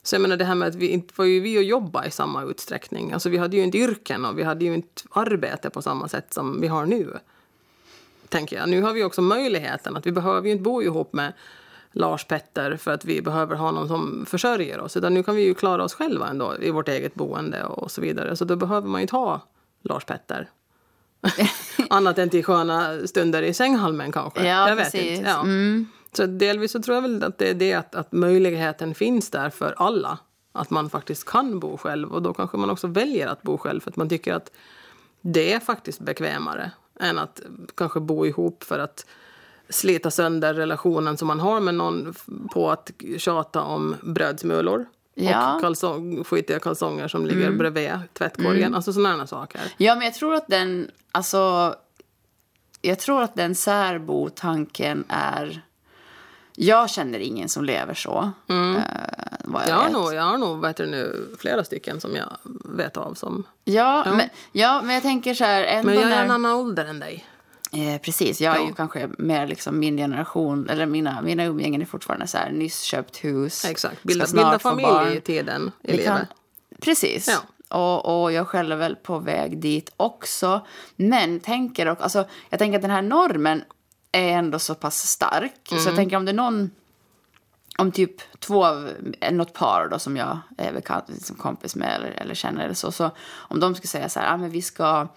Så jag menar det här med att vi inte var ju vi att jobba i samma utsträckning. Alltså vi hade ju inte yrken och vi hade ju inte arbete på samma sätt som vi har nu. Tänker jag. Nu har vi också möjligheten att vi behöver ju inte bo ihop med Lars Petter för att vi behöver ha någon som försörjer oss. Utan nu kan vi ju klara oss själva ändå i vårt eget boende och så vidare. Så då behöver man ju inte ha Lars Petter. Annat än till sköna stunder i sänghalmen kanske. Ja, jag vet precis. inte. Ja. Mm. Så delvis så tror jag väl att det är det att, att möjligheten finns där för alla. Att man faktiskt kan bo själv och då kanske man också väljer att bo själv för att man tycker att det är faktiskt bekvämare än att kanske bo ihop för att slita sönder relationen som man har med någon på att tjata om brödsmulor Ja. och kalsong, skitiga kalsonger som ligger bredvid tvättkorgen. Alltså sådana saker. Ja, men jag tror att den, alltså, jag tror att den särbo-tanken är, jag känner ingen som lever så. Mm. vad jag Jag har vet. nog, jag har nog heter det nu, flera stycken som jag vet av som... Ja, Ja. Men, ja, men jag tänker så här, Men jag är när, en annan ålder än dig. eh, precis, jag är Ja. ju kanske mer liksom min generation, eller mina, mina umgängen är fortfarande så här, nyss köpt hus, Exakt. Bilda, bilda familj i tiden i Vi kan, precis. Ja. Och, och jag själv är väl på väg dit också. Men tänker också, alltså, jag tänker att den här normen är ändå så pass stark. Så Mm. jag tänker om det är någon, om typ två, av- något par då som jag är bekant, liksom kompis med eller, eller känner eller så, så om de skulle säga så här, ah, men vi ska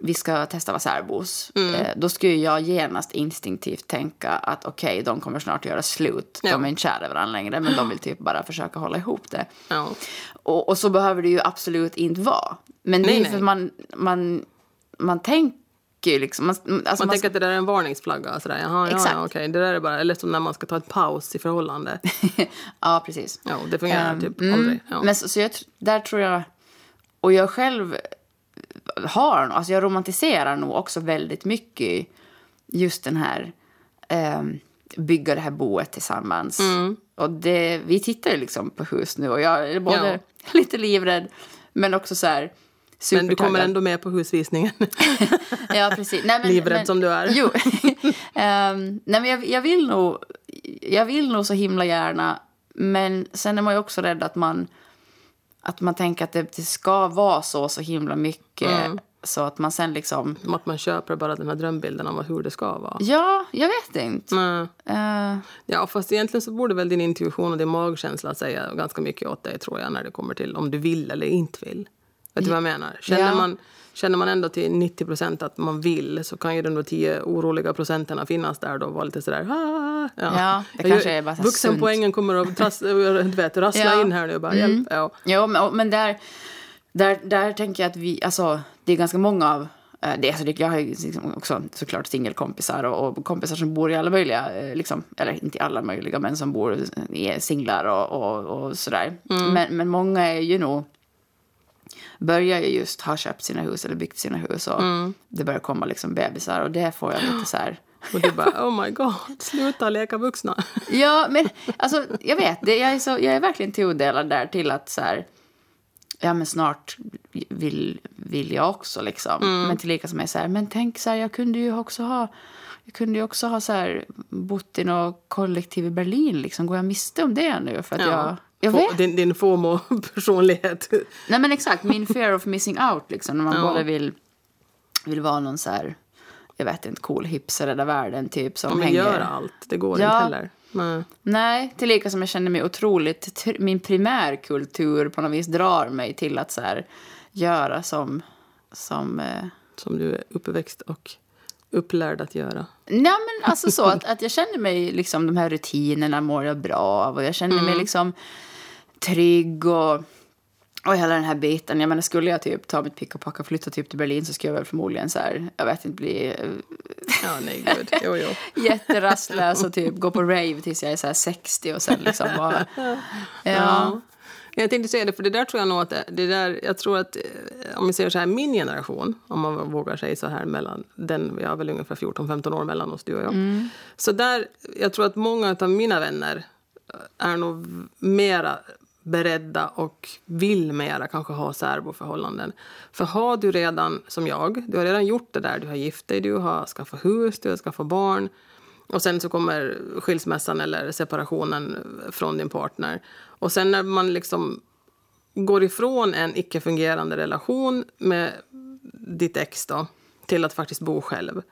vi ska testa vara särbos. Mm. Eh, då skulle jag genast instinktivt tänka att okej, de kommer snart göra slut. Ja. De är inte kära varandra längre, men de vill typ bara försöka hålla ihop det. Ja. Och, och så behöver det ju absolut inte vara. Men det Nej, är nej. för man, man, man tänker ju liksom... Man, alltså Man tänker att det där är en varningsflagga. Sådär. Jaha, ja, Exakt. ja, okej. Det där är bara, eller som när man ska ta ett paus i förhållande. ja, precis. Ja, det fungerar Ehm, typ mm. aldrig. Ja. Men så, så jag, där tror jag... Och jag själv har... Alltså jag romantiserar nog också väldigt mycket just den här... ehm, bygga det här boet tillsammans. Mm. Och det, vi tittar ju liksom på hus nu och jag är både lite livrädd men också så här Men du kommer ändå med på husvisningen. Ja, precis. Nej, men, Livrädd men, som du är. Jo. Ehm, nej, men jag, jag, vill nog, jag vill nog så himla gärna. Men sen är man ju också rädd att man, att man tänker att det, det ska vara så så himla mycket. Mm. Så att man sen liksom... Som att man köper bara den här drömbilden av hur det ska vara. Ja, jag vet inte. Nej. Eh, Ja, fast egentligen så borde väl din intuition och din magkänsla säga ganska mycket åt dig tror jag när det kommer till om du vill eller inte vill. Vet du vad jag menar? Känner, Ja. man, känner man ändå till 90 procent att man vill så kan ju de 10 oroliga procenterna finnas där då och vara lite sådär ah, Ja, det Jag kanske är bara Vuxenpoängen kommer att trass, du vet, rassla Ja. Mm. in här nu bara hjälp. Ja. Jo, men, men där, där, där tänker jag att vi, alltså, det är ganska många av eh, det, alltså, jag har ju liksom också såklart singelkompisar och, och kompisar som bor i alla möjliga, eh, liksom, eller inte i alla möjliga, men som bor i singlar och, och, och sådär. Men, men många är ju nog, börjar ju just ha köpt sina hus eller byggt sina hus och det börjar komma liksom bebisar och det får jag lite så här. Och du bara oh my god, sluta leka vuxna. Ja, men alltså, jag vet, det, jag, är så, jag är verkligen tudelad där till att så här, ja men snart vill, vill jag också liksom. Men tillika som är så här, men tänk så här, jag kunde ju också ha, jag kunde ju också ha så här, bott i något kollektiv i Berlin liksom. Går jag miste om det nu? För att jag, jag vet. Din, din FOMO-personlighet. Nej men exakt, min fear of missing out liksom. När man Ja. både vill, vill vara någon så här jag vet inte, cool hipster rädda världen typ som vill hänger... göra allt. Det går Ja. inte heller. Nej. Nej, tillika som jag känner mig otroligt... tr- Min primärkultur på något vis drar mig till att så här, göra som... som eh, Som du är uppväxt och upplärd att göra. Nej, men alltså så att, att jag känner mig liksom de här rutinerna mår jag bra av och jag känner mig liksom trygg och, och hela den här biten. Jag menar, skulle jag typ ta mitt pick och packa och flytta typ till Berlin så skulle jag väl förmodligen så här, jag vet inte, bli Ja, nej gud. Jo, jo. jätterastlös och typ gå på rave tills jag är så här 60 och sen liksom bara... Ja. Ja. Jag tänkte säga det, för det där tror jag nog att det, där, jag tror att eh, om vi säger så här, min generation, om man vågar säga så här mellan den, vi har väl ungefär 14-15 år mellan oss, du och jag. Så där, jag tror att många av mina vänner är nog mera beredda och vill mera kanske ha särboförhållanden. För har du redan, som jag, du har redan gjort det där, du har gift dig, du har skaffat hus, du har skaffat barn, och sen så kommer skilsmässan eller separationen från din partner. Och sen när man liksom går ifrån en icke-fungerande relation med ditt ex då, till att faktiskt bo själv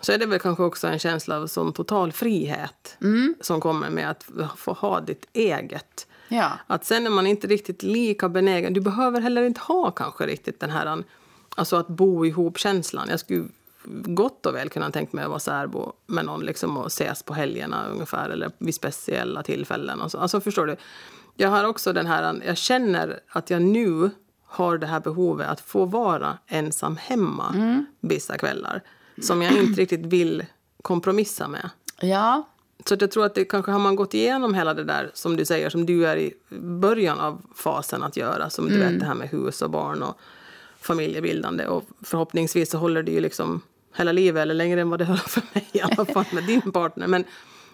så är det väl kanske också en känsla av sån total frihet som kommer med att få ha ditt eget. Ja. Att sen är man inte riktigt lika benägen. Du behöver heller inte ha kanske riktigt den här alltså att bo ihop-känslan. Jag skulle gott och väl kunna tänkt mig att vara särbo med någon liksom och ses på helgerna ungefär eller vid speciella tillfällen. Och så. Alltså förstår du? Jag har också den här, jag känner att jag nu har det här behovet att få vara ensam hemma vissa kvällar. Som jag inte riktigt vill kompromissa med. Ja. Så jag tror att det kanske har man gått igenom hela det där som du säger, som du är i början av fasen att göra. Som du vet det här med hus och barn och familjebildande. Och förhoppningsvis så håller det ju liksom hela livet, eller längre än vad det höll för mig i alla fall med din partner. Men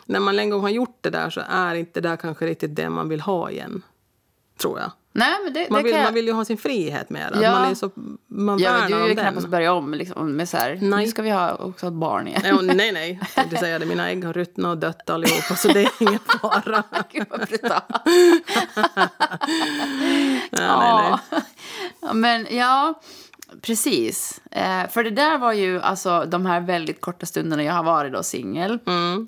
när man en gång har gjort det där så är inte det där kanske riktigt det man vill ha igen. Tror jag. Nej, men det, Man det vill, jag... man vill ju ha sin frihet mer. Att Ja. Man, är så, man Ja, värnar du om vill den. knappast börja om liksom, med så här, Nej. nu ska vi ha också ett barn igen. Ja, nej, nej. Tänkte säga det. Mina ägg har ruttnat och dött allihopa, så det är ingen fara. Gud vad brutalt. Ja, nej, nej. Ja, men ja, precis. Eh, för det där var ju alltså de här väldigt korta stunderna jag har varit då singel. Mm.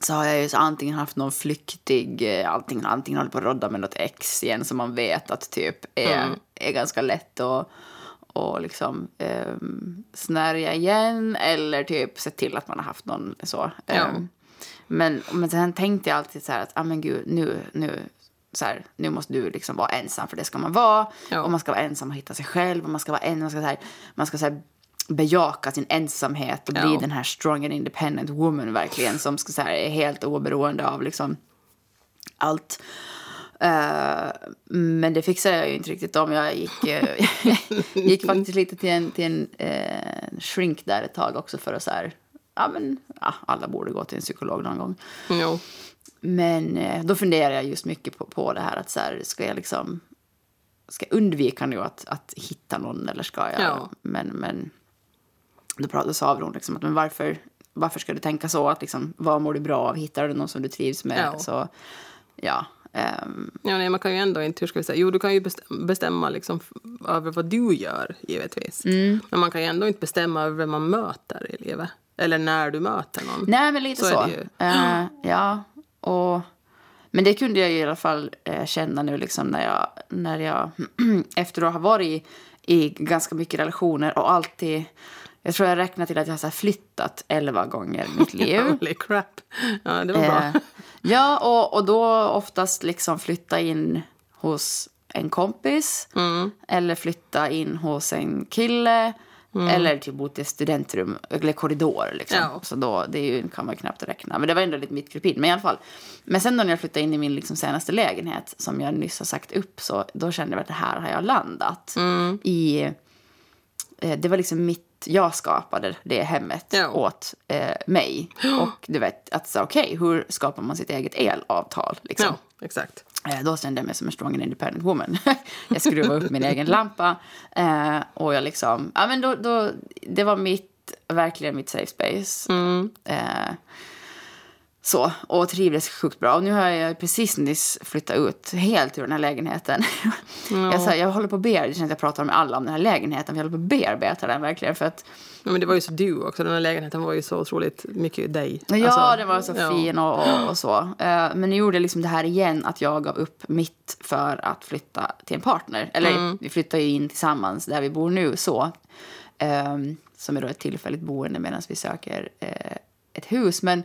Så har jag ju så antingen haft någon flyktig, eh, antingen, antingen hållit på att rodda med något ex igen som man vet att typ är, Mm. är ganska lätt att och liksom um, snärja igen eller typ se till att man har haft någon så. Ja. Ehm, men, men sen tänkte jag alltid så här att, ah, men gud, nu, nu, så här, nu måste du liksom vara ensam, för det ska man vara. Ja. Och man ska vara ensam och hitta sig själv. Och man ska vara en, man ska, så här, man ska så här, bejaka sin ensamhet och bli Ja. den här strong and independent woman verkligen. Som ska, så här, är helt oberoende av liksom allt. Eh, men det fixade jag ju inte riktigt om. Jag gick, eh, gick faktiskt lite till en, till en eh, shrink där ett tag också för att så här, ja men ja, alla borde gå till en psykolog någon gång. Jo. Men eh, då funderar jag just mycket på, på det här att så här, ska jag liksom ska jag undvika nu att, att hitta någon eller ska jag? Ja. Men, men då pratade sa hon liksom att men varför, varför ska du tänka så? Att liksom, vad mår du bra av? Hittar du någon som du trivs med? Ja. Så ja. ehm, Ja, nej, man kan ju ändå inte, hur ska vi säga, jo du kan ju bestäm- bestämma liksom över vad du gör givetvis. Mm. Men man kan ju ändå inte bestämma över vem man möter i livet. Eller när du möter någon. Nej, men lite Så så. Eh, ja, och... Men det kunde jag ju i alla fall eh, känna nu liksom när jag, när jag efter att ha varit i, i ganska mycket relationer och alltid... Jag tror jag räknar till att jag har flyttat elva gånger i mitt liv. Holy crap. Ja, det var bra. Eh, ja, och, och då oftast liksom flytta in hos en kompis Mm. eller flytta in hos en kille eller typ bo till studentrum eller korridor. Liksom. Ja. Så då, det är ju, kan man knappt räkna. Men det var ändå lite mitt krypin. Men i alla fall. Men sen då när jag flyttade in i min liksom senaste lägenhet som jag nyss har sagt upp så då kände jag att det här har jag landat i. Eh, det var liksom mitt, jag skapade det hemmet Ja. åt eh, mig. Och du vet, att så okej, hur skapar man sitt eget elavtal? Liksom? Ja, exakt. Eh, Då kände jag mig som en strong and independent woman. jag skruvade upp min egen lampa. Eh, och jag liksom, ja men då, då, det var mitt, verkligen mitt safe space. Eh, så, och trivdes sjukt bra. Och nu har jag precis nyss flyttat ut helt ur den här lägenheten. jag, så här, jag håller på att bearbeta, jag pratar med alla om den här lägenheten. Jag håller på att bearbeta den verkligen. För att Ja, men det var ju så du också. Den här lägenheten var ju så otroligt mycket dig. Ja, Alltså, den var så ja. fin och, och, och så. Eh, men nu gjorde liksom det här igen att jag gav upp mitt för att flytta till en partner. Eller Mm. vi flyttar ju in tillsammans där vi bor nu så. Ehm, som är då ett tillfälligt boende medan vi söker eh, ett hus. Men,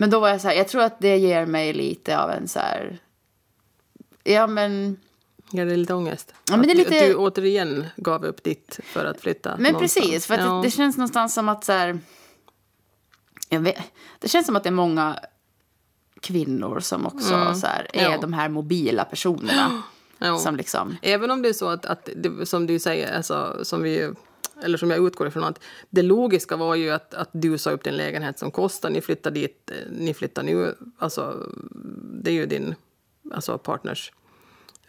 men då var jag så här, jag tror att det ger mig lite av en så här... Ja men... Ja, det är lite ångest. Ja, men det är Att du- lite- Att du återigen gav upp ditt för att flytta Men någonstans. precis, för ja. det, det känns någonstans som att så här, vet, Det känns som att det är många kvinnor som också så här, är Mm. Ja. de här mobila personerna. Ja. Som liksom... Även om det är så att, att det, som du säger, alltså, som vi ju- eller som jag utgår ifrån, att det logiska var ju att, att du sa upp din lägenhet som kostar, ni flyttar dit, eh, ni flyttar nu, alltså det är ju din alltså partners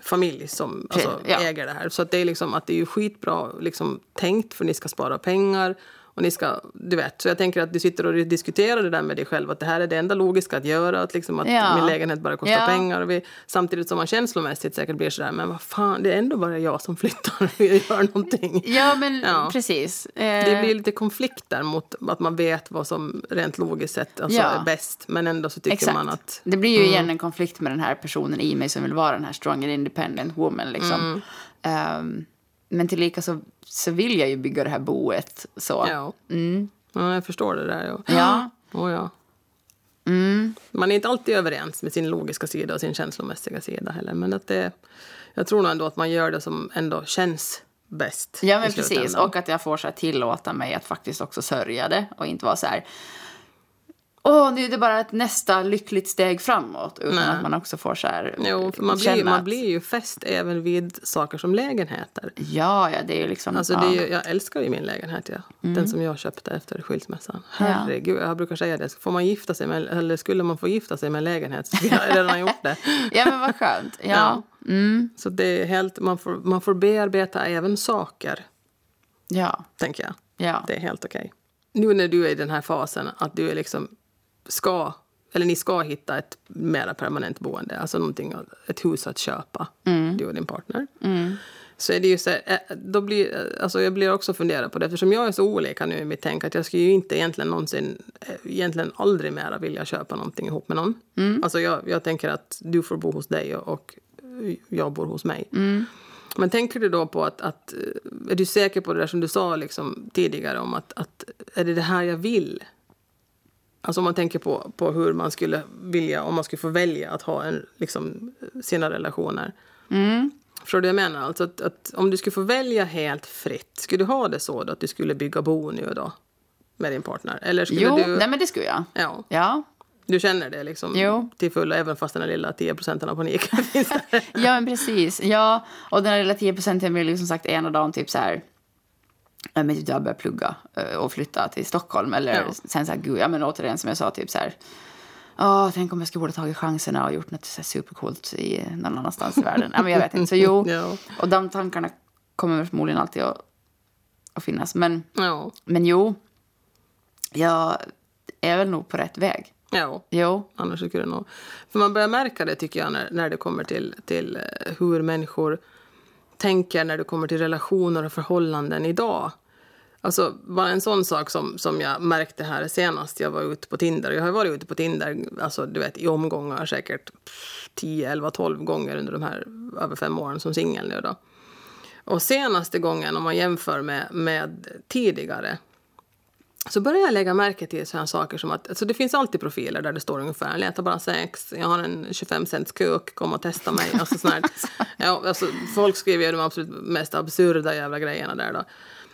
familj som alltså, ja. äger det här. Så att det är liksom att det är ju skitbra liksom, tänkt för ni ska spara pengar och ni ska, du vet, så jag tänker att du sitter och diskuterar det där med dig själv att det här är det enda logiska att göra, att, liksom, att Ja. min lägenhet bara kostar Ja. pengar och vi, samtidigt som man känslomässigt säkert blir sådär, men vad fan, det är ändå bara jag som flyttar och gör någonting. Ja, men Ja. precis. Det Eh, blir lite konflikt där mot att man vet vad som rent logiskt sett alltså, är bäst, men ändå så tycker Exakt. man att Det blir ju igen en konflikt med den här personen i mig som vill vara den här strong and independent woman. Liksom. Mm. Ehm, men tillika så, så vill jag ju bygga det här boet. Så. ja, ja jag förstår det där. Ja. Ja. Oh, ja. Man är inte alltid överens med sin logiska sida och sin känslomässiga sida heller. Men att det, jag tror nog ändå att man gör det som ändå känns bäst. Ja, men precis. Och att jag får så här tillåta mig att faktiskt också sörja det och inte vara så här... Åh, nu är det bara ett nästa lyckligt steg framåt. Utan Nej. att man också får så här... Jo, man blir, man blir ju fäst även vid saker som lägenheter. Ja, ja, det är ju liksom... Alltså ja. det är ju, jag älskar ju min lägenhet, ja. den som jag köpte efter skilsmässan. Ja. Herregud, jag brukar säga det. Får man gifta sig med, eller skulle man få gifta sig med en lägenhet så skulle jag redan gjort det. Ja, men vad skönt. Ja. Ja. Mm. Så det är helt, man, får, man får bearbeta även saker, Ja. tänker jag. Ja. Det är helt okej. Nu när du är i den här fasen att du är liksom ska, eller ni ska hitta ett mera permanent boende, alltså någonting, ett hus att köpa, du och din partner. Så är det ju så här, eh, då blir, eh, alltså jag blir också fundera på det eftersom jag är så olika nu i mitt tänk att jag skulle ju inte egentligen någonsin, eh, egentligen aldrig mera vilja köpa någonting ihop med någon. Alltså jag, jag tänker att du får bo hos dig och, och jag bor hos mig. Men tänker du då på att, att, är du säker på det där som du sa liksom tidigare om att, att är det det här jag vill? Alltså om man tänker på, på hur man skulle vilja, om man skulle få välja att ha en, liksom, sina relationer. Förstår du jag menar? Alltså att, att om du skulle få välja helt fritt, skulle du ha det så då att du skulle bygga bo nu då? Med din partner? Eller skulle Jo, du... nej men det skulle jag. Ja, Ja. du känner det liksom Jo. till fullo, även fast den lilla 10 procenten av paniken finns där. Ja, men precis. Ja, och den lilla 10 procenten vill ju som sagt ena dagen typ så här... Men typ jag börjar plugga eh, och flytta till Stockholm. Eller Ja. sen så här, gud, ja men återigen som jag sa, typ så här... Åh, tänk om jag skulle ha tagit chanserna och gjort något så här supercoolt i någon annanstans i världen. Ja, men jag vet inte. Så jo, Ja. och de tankarna kommer förmodligen alltid att, att finnas. Men, Ja, men jo, jag är väl nog på rätt väg. ja. Jo, Annars skulle det nog... För man börjar märka det tycker jag när, när det kommer till, till eh, hur människor tänker när du kommer till relationer och förhållanden idag. Alltså bara en sån sak som, som jag märkte här senast jag var ute på Tinder. Jag har varit ute på Tinder alltså, du vet, i omgångar säkert 10, 11, 12 gånger under de här över fem åren som singel nu då. Och senaste gången om man jämför med, med tidigare så börjar jag lägga märke till sådana saker som att alltså det finns alltid profiler där det står ungefär letar bara sex, jag har en 25 cents kuk, kom och testa mig. Alltså sån här, ja, alltså, folk skriver ju de absolut mest absurda jävla grejerna där då.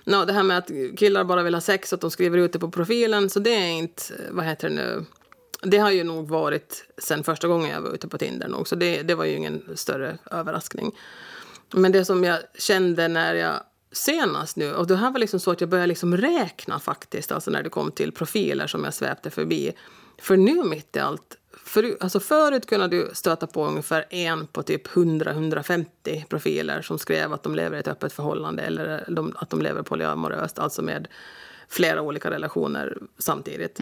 No, det här med att killar bara vill ha sex, att de skriver ut det på profilen, så det är inte, vad heter det nu, det har ju nog varit sen första gången jag var ute på Tinder nog, så det, det var ju ingen större överraskning. Men det som jag kände när jag senast nu, och det här var liksom så att jag började liksom räkna faktiskt, alltså när det kom till profiler som jag sväpte förbi. För nu mitt i allt, för, alltså förut kunde du stöta på ungefär en på typ 100-150 profiler som skrev att de lever i ett öppet förhållande eller de, att de lever polyamoröst, alltså med flera olika relationer samtidigt.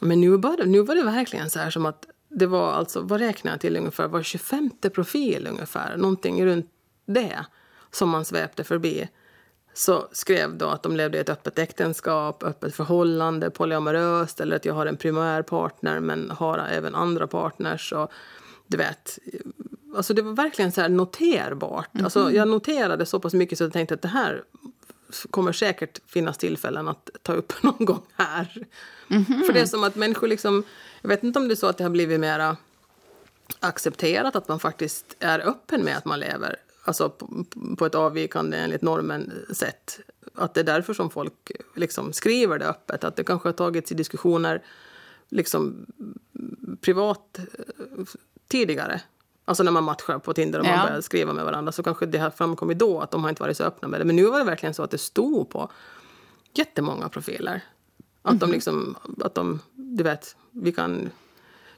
Men nu, bara, nu var det verkligen så här som att det var alltså, vad räknar jag till ungefär, var 25 profil ungefär, någonting runt det som man svepte förbi. Så skrev då att de levde i ett öppet äktenskap, öppet förhållande, polyamoröst eller att jag har en primär partner men har även andra partners. Och, du vet, alltså det var verkligen så här noterbart. Mm -hmm. Alltså jag noterade så pass mycket så jag tänkte att det här kommer säkert finnas tillfällen att ta upp någon gång här. Mm -hmm. För det är som att människor liksom, jag vet inte om det är så att det har blivit mera accepterat att man faktiskt är öppen med att man lever alltså på, på ett avvikande enligt normen sätt. Att det är därför som folk liksom skriver det öppet. Att det kanske har tagits i diskussioner liksom privat eh, tidigare. Alltså när man matchar på Tinder och man ja. börjar skriva med varandra så kanske det har framkommit då att de har inte varit så öppna med det. Men nu var det verkligen så att det stod på jättemånga profiler. Att mm de liksom, att de, du vet, vi kan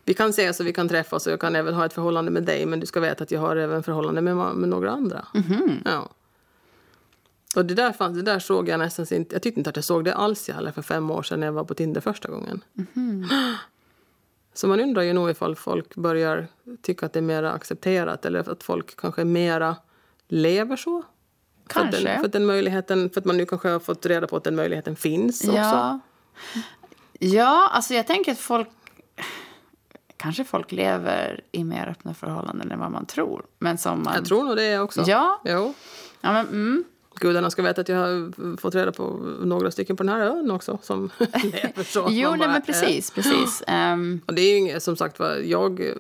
vi kan ses och vi kan träffas och jag kan även ha ett förhållande med dig men du ska veta att jag har även förhållande med, med några andra. Mm. Ja. Och det där, fanns, det där såg jag nästan inte, jag tyckte inte att jag såg det alls heller för fem år sedan när jag var på Tinder första gången. Mm. Så man undrar ju nog ifall folk börjar tycka att det är mer accepterat eller att folk kanske mera lever så. Kanske. För att, den, för att, den möjligheten, för att man nu kanske har fått reda på att den möjligheten finns också. Ja, ja alltså jag tänker att folk kanske folk lever i mer öppna förhållanden än vad man tror. Men som man... Jag tror nog det också. Ja. Jo. Ja, men, mm. Gudarna ska veta att jag har fått reda på några stycken på den här ön också som lever så. jo, nej, men precis. precis. Um... Och det är ju inget, som sagt var, jag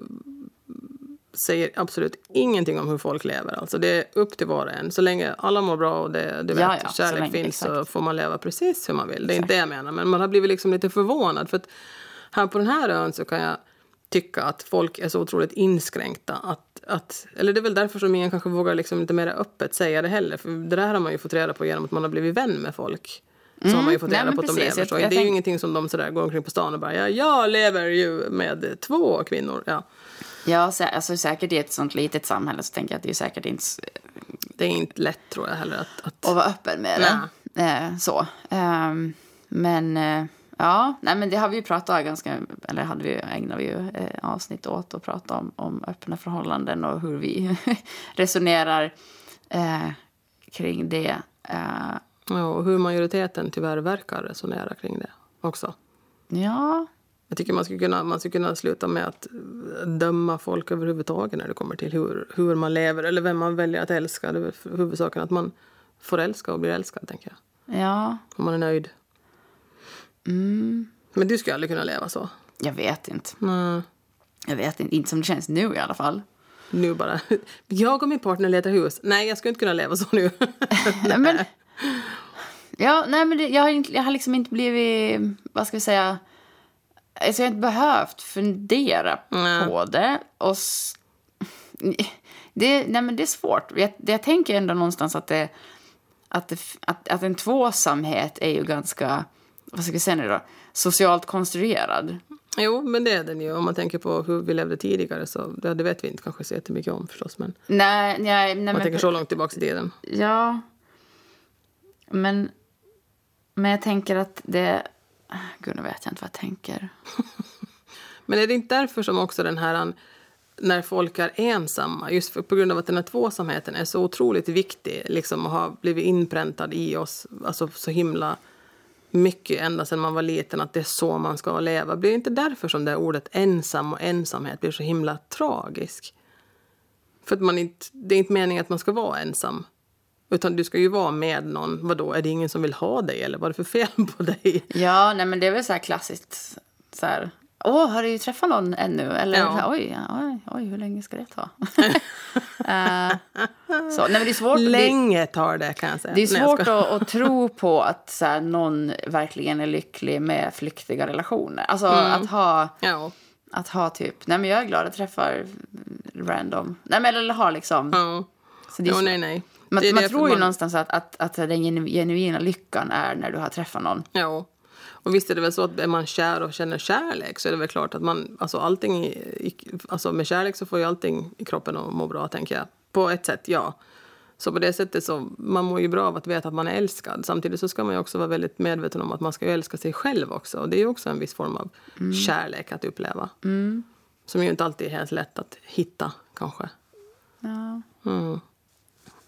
säger absolut ingenting om hur folk lever. Alltså det är upp till var och en. Så länge alla mår bra och det, ja, vet, ja, kärlek så finns exakt. så får man leva precis hur man vill. Exakt. Det är inte det jag menar. Men man har blivit liksom lite förvånad. För att här på den här ön så kan jag tycka att folk är så otroligt inskränkta. Att, att, eller det är väl därför som ingen kanske vågar liksom lite mer öppet säga det heller. För det där har man ju fått reda på genom att man har blivit vän med folk. Så mm. har man ju fått reda Nej, på att precis. de lever så. Det är ju ingenting som de sådär går omkring på stan och bara ja, jag lever ju med två kvinnor. Ja, ja alltså, säkert i ett sånt litet samhälle så tänker jag att det är säkert inte... Det är inte lätt tror jag heller att... att... Att vara öppen med det. Eh, så. Um, men... Eh, Ja, nej men det har vi ju pratat ganska, eller hade vi, ägnar vi ju eh, avsnitt åt att prata om, om öppna förhållanden och hur vi resonerar eh, kring det. Eh. Ja, och hur majoriteten tyvärr verkar resonera kring det också. Ja. Jag tycker man skulle kunna, man skulle kunna sluta med att döma folk överhuvudtaget när det kommer till hur, hur man lever eller vem man väljer att älska. Det är huvudsaken att man får älska och blir älskad, tänker jag. Ja. Om man är nöjd. Mm. Men du skulle aldrig kunna leva så? Jag vet inte. Mm. Jag vet inte. Inte som det känns nu i alla fall. Nu bara. Jag och min partner letar hus. Nej, jag skulle inte kunna leva så nu. nej, men, ja, nej, men det, jag, har inte, jag har liksom inte blivit... Vad ska vi säga? Alltså, jag har inte behövt fundera mm. på det. Och det, nej, men det är svårt. Jag, jag tänker ändå någonstans att, det, att, det, att, att en tvåsamhet är ju ganska vad ska jag säga nu då, socialt konstruerad. Jo, men det är den ju. Om man tänker på hur vi levde tidigare så det, det vet vi inte kanske så jättemycket om förstås. Men nej, nej, nej, man men, tänker så långt tillbaka i tiden. Ja. Men, men jag tänker att det... Gud, nu vet jag inte vad jag tänker. men är det inte därför som också den här när folk är ensamma, just för, på grund av att den här tvåsamheten är så otroligt viktig, liksom har blivit inpräntad i oss, alltså så himla mycket ända sedan man var liten att det är så man ska leva. Blir det inte därför som det ordet ensam och ensamhet blir så himla tragisk? För att man inte, det är inte meningen att man ska vara ensam. Utan du ska ju vara med någon. Vadå, är det ingen som vill ha dig eller vad är det för fel på dig? Ja, nej men det är väl så här klassiskt. Så här, Åh, har du träffat någon ännu? Eller ja. oj, oj, oj, hur länge ska det ta? uh, så, nej, men det är svårt, Länge tar det kan jag säga. Det är svårt nej, att, att, tro på att så här, någon verkligen är lycklig med flyktiga relationer. Alltså mm. att ha... Ja. Att ha typ, nej men jag är glad att träffa random. Nej men eller ha liksom. Ja. Så det är jo, nej nej. Man, man tror ju man... någonstans att, att, att den genuina lyckan är när du har träffat någon. Ja. Och visst är det väl så att är man kär och känner kärlek så är det väl klart att man, alltså allting i, alltså med kärlek så får ju allting i kroppen att må bra tänker jag. På ett sätt, ja. Så på det sättet så, man mår ju bra av att veta att man är älskad. Samtidigt så ska man också vara väldigt medveten om att man ska älska sig själv också. Och det är också en viss form av mm. kärlek att uppleva. Mm. Som ju inte alltid är helt lätt att hitta kanske. Ja. Mm.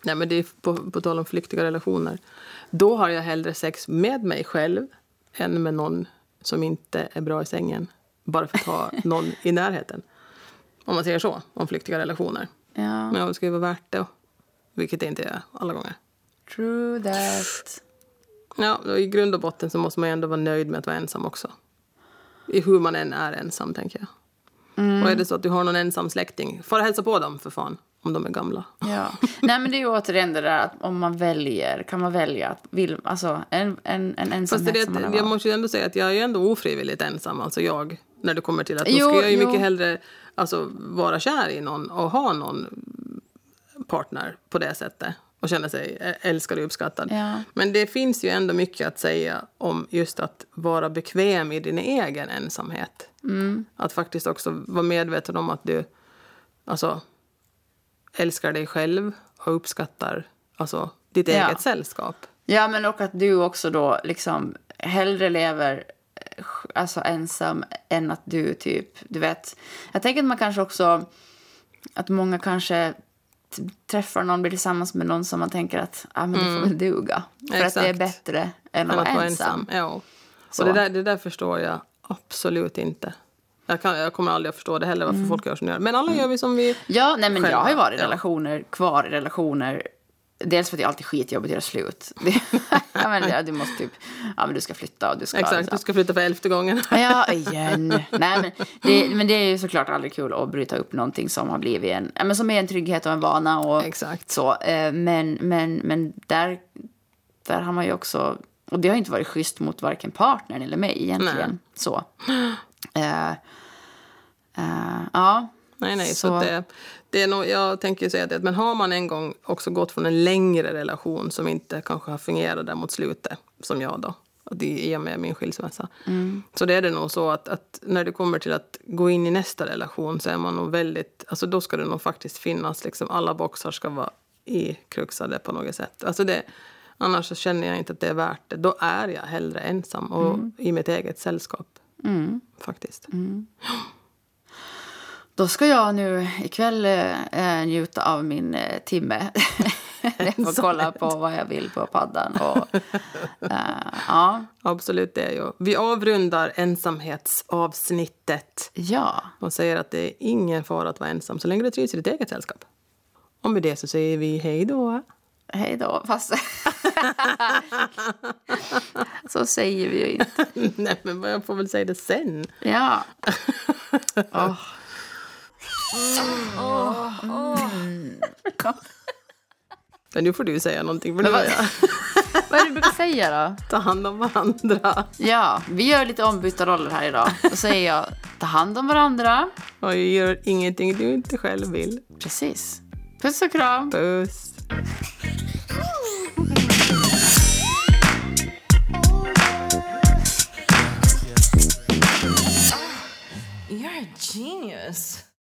Nej, men det är på, på tal om flyktiga relationer. Då har jag hellre sex med mig själv än med någon som inte är bra i sängen. Bara för att ha någon i närheten. Om man säger så, om flyktiga relationer. Ja, Men det ska ju vara värt det. Vilket det inte är alla gånger. true that. Ja, I grund och botten så måste man ändå vara nöjd med att vara ensam också. I hur man än är ensam, tänker jag. Och är det så att du har någon ensam släkting, får hälsa på dem för fan. Om de är gamla. Ja. Nej, men det är ju återigen det där att om man väljer, kan man välja att vill, alltså en, en, en ensamhet Fast det, det, jag måste ju ändå säga att jag är ändå ofrivilligt ensam, alltså jag. När det kommer till att då Jo, ska jag ju jo. mycket hellre alltså, vara kär i någon och ha någon partner på det sättet. Och känna sig älskad och uppskattad. Ja. Men det finns ju ändå mycket att säga om just att vara bekväm i din egen ensamhet. Mm. Att faktiskt också vara medveten om att du alltså, älskar dig själv och uppskattar alltså, ditt Ja. eget sällskap. Ja, men och att du också då liksom hellre lever alltså ensam än att du typ, du vet. Jag tänker att man kanske också, att många kanske träffar någon, blir tillsammans med någon som man tänker att ah, men det får väl duga. För att det är Mm. Exakt. bättre än att Än att vara ensam. ensam. Ja. Så. Och det där, det där förstår jag absolut inte. Jag, kan, jag kommer aldrig att förstå det heller, varför folk gör som de gör. Men alla gör vi som vi... Ja, nej men jag Själva, har ju varit i relationer, kvar i relationer. Dels för att det är alltid skitjobbigt att göra slut. Det, ja, men, du måste typ, ja men du ska flytta och du ska... Exakt, du ska flytta för elfte gången. Ja, igen. Nej, men, det, men det är ju såklart aldrig kul att bryta upp någonting som har blivit en, ja, men som är en trygghet och en vana. Och Exakt. Så, eh, men men, men där, där har man ju också, och det har inte varit schysst mot varken partnern eller mig egentligen. Nej. Så. Eh, eh, ja. Nej, nej. Så, Så- det, det är nog, jag tänker säga det, men har man en gång också gått från en längre relation som inte kanske har fungerat där mot slutet, som jag då, i och med min skilsmässa. Så det är det nog så att, att när det kommer till att gå in i nästa relation så är man nog väldigt, alltså då ska det nog faktiskt finnas, liksom alla boxar ska vara ikruxade på något sätt. Alltså det, annars så känner jag inte att det är värt det. Då är jag hellre ensam och i mitt eget sällskap. Faktiskt. Då ska jag nu ikväll eh, njuta av min eh, timme. jag får kolla på vad jag vill på paddan. Och, eh, ja. Absolut, det är ju. Vi avrundar ensamhetsavsnittet ja. och säger att det är ingen fara att vara ensam så länge du trivs i ditt eget sällskap. Och med det så säger vi hej då. Hej då. Fast... Så säger vi ju inte. Nej, men jag får väl säga det sen. Ja. Åh. Men nu får du säga någonting, för nu vad- jag Vad är det du brukar säga då? ta hand om varandra. Ja, vi gör lite ombytta roller här idag. Då säger jag ta hand om varandra. Och gör ingenting du inte själv vill. Precis. Puss och kram. Puss. You're a genius.